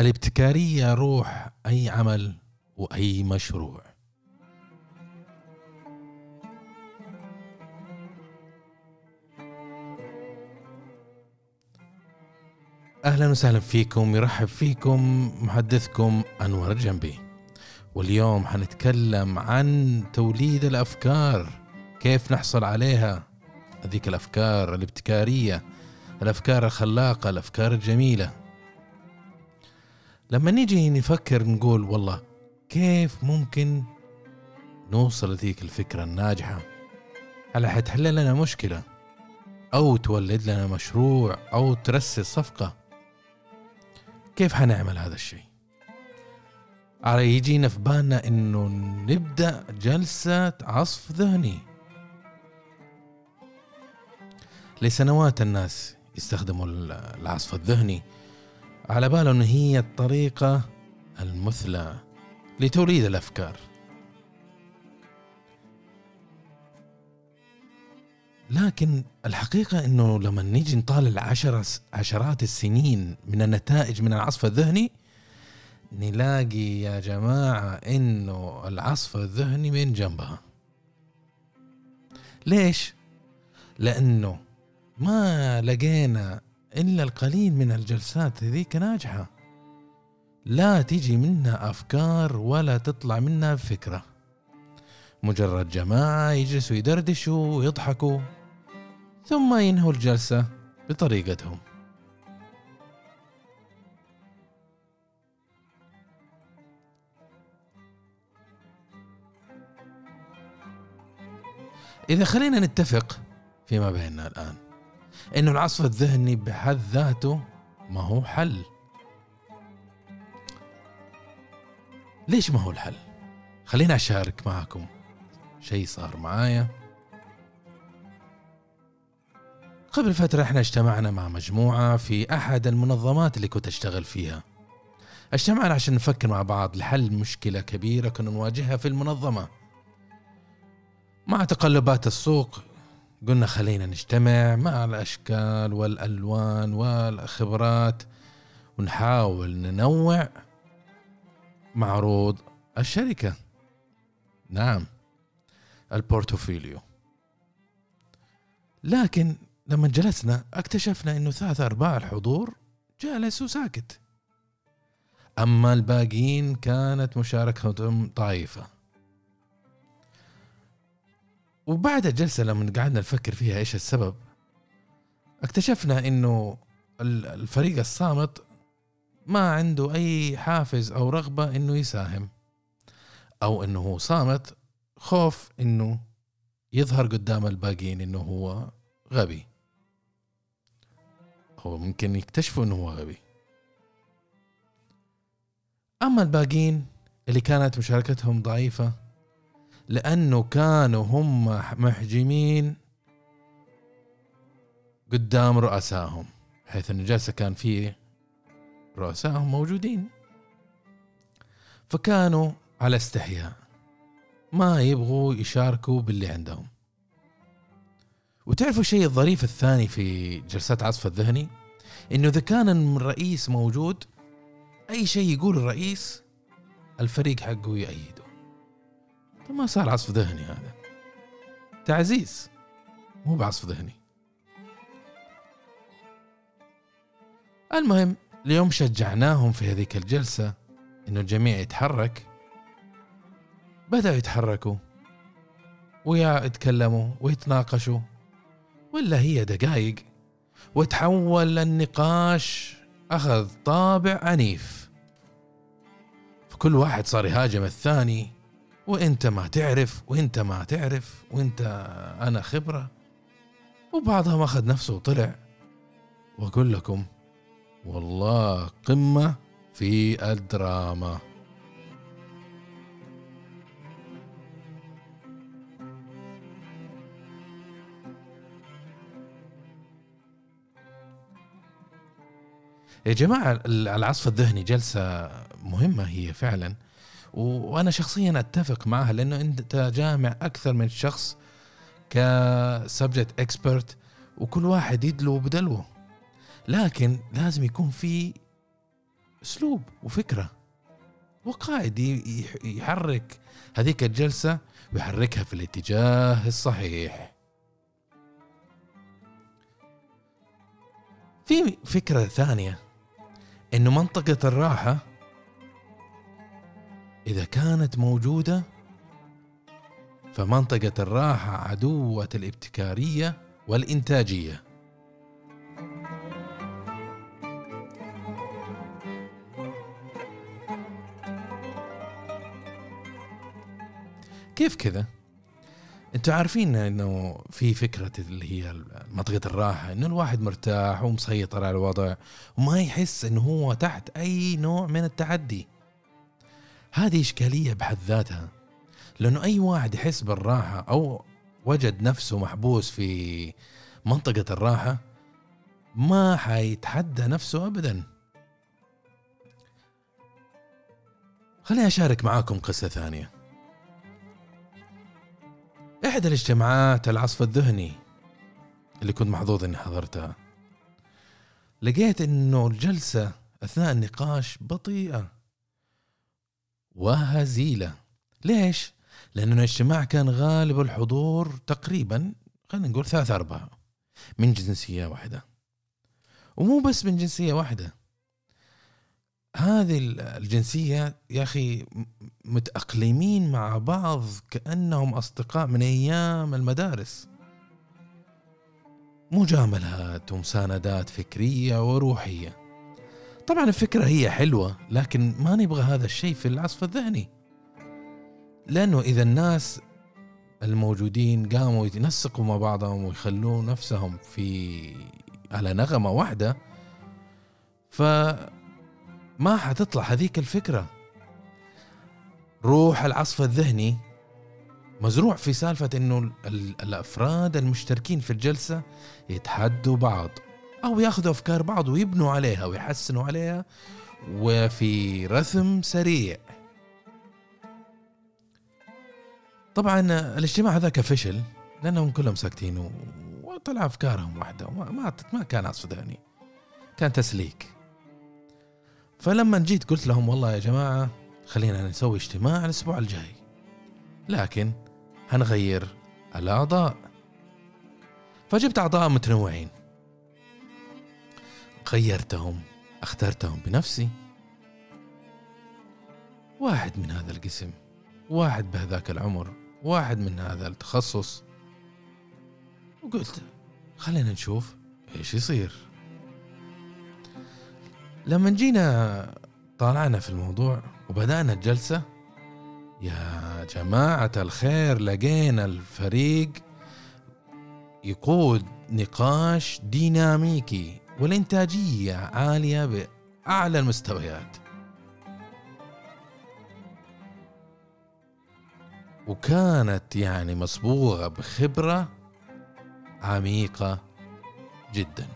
الابتكارية روح أي عمل وأي مشروع. أهلا وسهلا فيكم يرحب فيكم محدثكم أنور الجنبي. واليوم حنتكلم عن توليد الأفكار. كيف نحصل عليها؟ هذيك الأفكار الابتكارية الأفكار الخلاقة الأفكار الجميلة. لما نيجي نفكر نقول والله كيف ممكن نوصل لذيك الفكرة الناجحة؟ على حتحل لنا مشكلة؟ أو تولد لنا مشروع؟ أو ترسل صفقة؟ كيف حنعمل هذا الشيء؟ على يجينا في بالنا إنه نبدأ جلسة عصف ذهني. لسنوات الناس يستخدموا العصف الذهني. على باله إن هي الطريقة المثلى لتوليد الأفكار لكن الحقيقة أنه لما نيجي نطالع عشر عشرات السنين من النتائج من العصف الذهني نلاقي يا جماعة أنه العصف الذهني من جنبها ليش؟ لأنه ما لقينا إلا القليل من الجلسات ذيك ناجحة. لا تيجي منها أفكار ولا تطلع منها فكرة. مجرد جماعة يجلسوا يدردشوا ويضحكوا ثم ينهوا الجلسة بطريقتهم. إذا خلينا نتفق فيما بيننا الآن. إنه العصف الذهني بحد ذاته ما هو حل. ليش ما هو الحل؟ خليني أشارك معكم. شيء صار معايا. قبل فترة إحنا اجتمعنا مع مجموعة في أحد المنظمات اللي كنت أشتغل فيها. اجتمعنا عشان نفكر مع بعض لحل مشكلة كبيرة كنا نواجهها في المنظمة. مع تقلبات السوق قلنا خلينا نجتمع مع الأشكال والألوان والخبرات ونحاول ننوع معروض الشركة. نعم البورتفوليو لكن لما جلسنا اكتشفنا إنه ثلاثة أرباع الحضور جالس وساكت. أما الباقيين كانت مشاركتهم ضعيفة وبعد الجلسة لما قعدنا نفكر فيها إيش السبب اكتشفنا إنه الفريق الصامت ما عنده أي حافز أو رغبة إنه يساهم أو إنه هو صامت خوف إنه يظهر قدام الباقيين إنه هو غبي. هو ممكن يكتشفوا إنه هو غبي. أما الباقين اللي كانت مشاركتهم ضعيفة لأنه كانوا هم محجمين قدام رؤسائهم حيث أن الجلسة كان فيه رؤسائهم موجودين. فكانوا على استحياء ما يبغوا يشاركوا باللي عندهم. وتعرفوا الشيء الظريف الثاني في جلسات عصف الذهني؟ إنه إذا كان الرئيس موجود أي شيء يقول الرئيس الفريق حقه يأيده ما صار عصف ذهني هذا. تعزيز مو بعصف ذهني. المهم اليوم شجعناهم في هذيك الجلسة إنه الجميع يتحرك. بدأوا يتحركوا. ويتكلموا ويتناقشوا. ولا هي دقائق وتحول النقاش أخذ طابع عنيف. فكل واحد صار يهاجم الثاني. وانت ما تعرف وانت ما تعرف وانت أنا خبرة. وبعضهم أخذ نفسه وطلع. وأقول لكم والله قمة في الدراما. يا جماعة العصف الذهني جلسة مهمة هي فعلا. وأنا شخصيا أتفق معها لأنه أنت جامع أكثر من شخص كسبجكت إكسبرت وكل واحد يدلو بدلوه. لكن لازم يكون في أسلوب وفكرة وقائد يحرك هذيك الجلسة ويحركها في الاتجاه الصحيح. في فكرة ثانية إنه منطقة الراحة إذا كانت موجودة فمنطقة الراحة عدوة الابتكارية والإنتاجية كيف كذا؟ أنتوا عارفين إنه في فكرة اللي هي منطقة الراحة إنه الواحد مرتاح ومسيطر على الوضع وما يحس إنه هو تحت أي نوع من التعدي هذه إشكالية بحد ذاتها. لأنه أي واحد يحس بالراحة أو وجد نفسه محبوس في منطقة الراحة ما حيتحدى نفسه ابدا. خليني أشارك معاكم قصة ثانية. إحدى الاجتماعات العصف الذهني اللي كنت محظوظ إني حضرتها. لقيت إنه الجلسة أثناء النقاش بطيئة. وهزيلة. ليش؟ لأنه الاجتماع كان غالب الحضور تقريبا خلينا نقول ثلاثة أربعة من جنسية واحدة. ومو بس من جنسية واحدة. هذه الجنسية يا أخي متأقلمين مع بعض كأنهم أصدقاء من أيام المدارس. مجاملات ومساندات فكرية وروحية. طبعا الفكرة هي حلوة لكن ما نبغى هذا الشيء في العصف الذهني. لأنه إذا الناس الموجودين قاموا يتنسقوا مع بعضهم ويخلون نفسهم في على نغمة واحدة ف ما حتطلع هذيك الفكرة. روح العصف الذهني مزروع في سالفة إنه الأفراد المشتركين في الجلسة يتحدوا بعض. أو ياخذوا أفكار بعض ويبنوا عليها ويحسنوا عليها وفي رثم سريع. طبعا الاجتماع هذاك فشل لأنهم كلهم ساكتين وطلع أفكارهم واحدة ما ما كان عصف ذهني كان تسليك. فلما جيت قلت لهم والله يا جماعة خلينا نسوي اجتماع الأسبوع الجاي لكن هنغير الأعضاء. فجبت أعضاء متنوعين. غيرتهم أخترتهم بنفسي. واحد من هذا القسم واحد بهذاك العمر واحد من هذا التخصص. وقلت خلينا نشوف إيش يصير. لما جينا طالعنا في الموضوع وبدأنا الجلسة يا جماعة الخير لقينا الفريق يقود نقاش ديناميكي. والإنتاجية عالية بأعلى المستويات. وكانت يعني مصبوغة بخبرة عميقة جداً.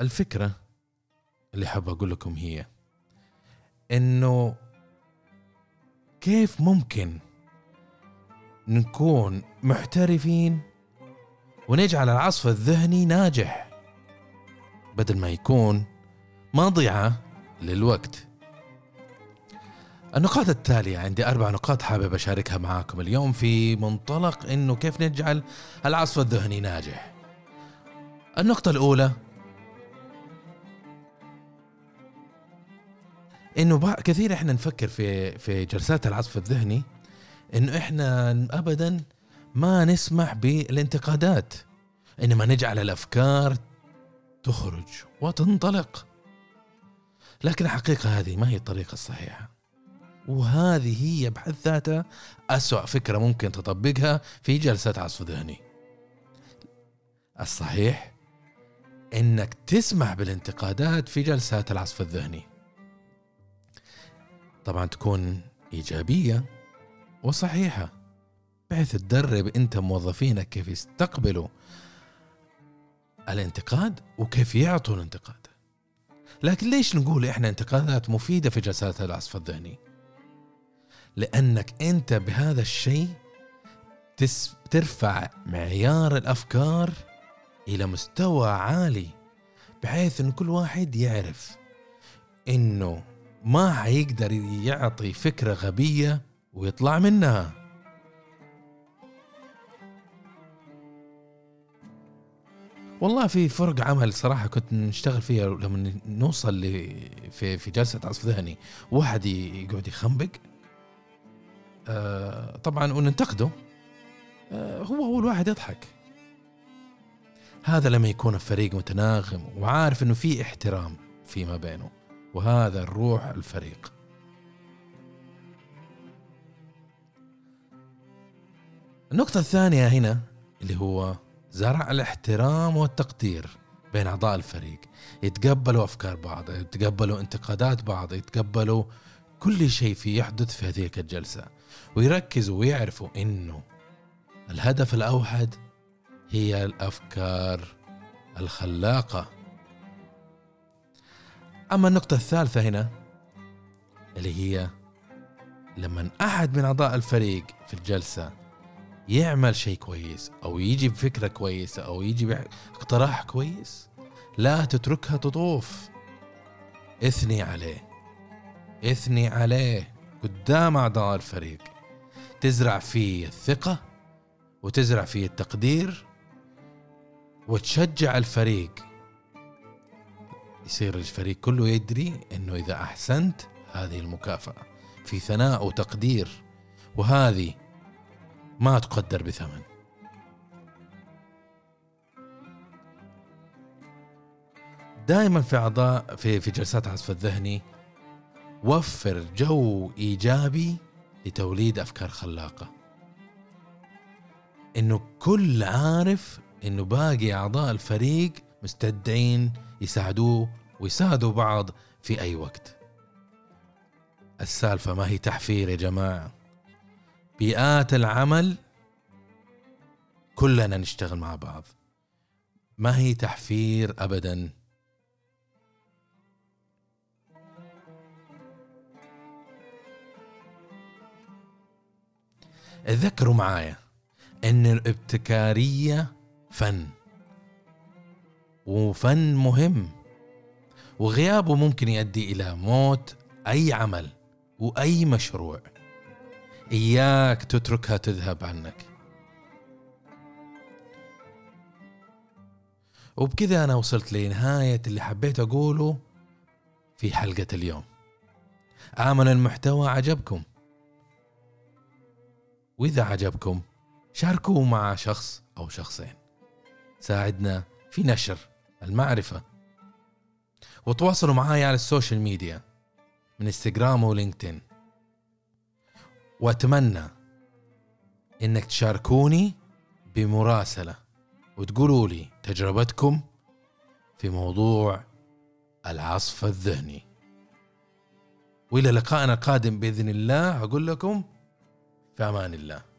الفكرة اللي حاب أقول لكم هي إنه كيف ممكن نكون محترفين ونجعل العصف الذهني ناجح بدل ما يكون مضيعة للوقت. النقاط التالية عندي أربع نقاط حابب أشاركها معاكم اليوم في منطلق إنه كيف نجعل العصف الذهني ناجح. النقطة الأولى إنه كثير إحنا نفكر في في جلسات العصف الذهني إنه إحنا ابدا ما نسمح بالانتقادات إنما نجعل الأفكار تخرج وتنطلق. لكن الحقيقة هذه ما هي الطريقة الصحيحة. وهذه هي بحد ذاتها أسوأ فكرة ممكن تطبقها في جلسة عصف ذهني. الصحيح إنك تسمح بالانتقادات في جلسات العصف الذهني. طبعا تكون إيجابية وصحيحة بحيث تدرب أنت موظفينك كيف يستقبلوا الانتقاد وكيف يعطوا الانتقاد. لكن ليش نقول إحنا انتقادات مفيدة في جلسات العصف الذهني؟ لأنك أنت بهذا الشيء ترفع معيار الأفكار إلى مستوى عالي بحيث إن كل واحد يعرف إنه ما حيقدر يعطي فكرة غبية ويطلع منها. والله في فرق عمل صراحة كنت نشتغل فيها لما نوصل في في جلسة عصف ذهني. واحد يقعد يخنبق. آه طبعا وننتقده. آه هو هو الواحد يضحك. هذا لما يكون الفريق متناغم وعارف إنه في احترام فيما بينه. وهذا الروح الفريق. النقطة الثانية هنا اللي هو زرع الاحترام والتقدير بين أعضاء الفريق. يتقبلوا أفكار بعض يتقبلوا انتقادات بعض يتقبلوا كل شيء في يحدث في هذه الجلسة. ويركزوا ويعرفوا إنه الهدف الأوحد هي الأفكار الخلاقة. أما النقطة الثالثة هنا اللي هي لما أحد من أعضاء الفريق في الجلسة يعمل شيء كويس أو يجي بفكرة كويسة أو يجي باقتراح كويس لا تتركها تطوف. اثني عليه. اثني عليه قدام أعضاء الفريق. تزرع فيه الثقة وتزرع فيه التقدير وتشجع الفريق يصير الفريق كله يدري إنه إذا أحسنت هذه المكافأة في ثناء وتقدير وهذه ما تقدر بثمن. دائما في اعضاء في في جلسات عصف الذهني وفر جو إيجابي لتوليد أفكار خلاقة. إنه كل عارف إنه باقي أعضاء الفريق مستدعين يساعدوه ويساعدوا بعض في أي وقت. السالفة ما هي تحفير يا جماعة. بيئات العمل كلنا نشتغل مع بعض. ما هي تحفير ابدا؟ تذكروا معايا إن الابتكارية فن. وفن مهم. وغيابه ممكن يؤدي إلى موت أي عمل وأي مشروع. إياك تتركها تذهب عنك. وبكذا أنا وصلت لنهاية اللي حبيت أقوله في حلقة اليوم. امل المحتوى عجبكم. وإذا عجبكم شاركوه مع شخص أو شخصين. ساعدنا في نشر المعرفة. وتواصلوا معاي على ال social media من إنستغرام ولينكدين وأتمنى إنك تشاركوني بمراسلة وتقولوا لي تجربتكم في موضوع العصف الذهني. وإلى لقائنا القادم بإذن الله أقول لكم في أمان الله.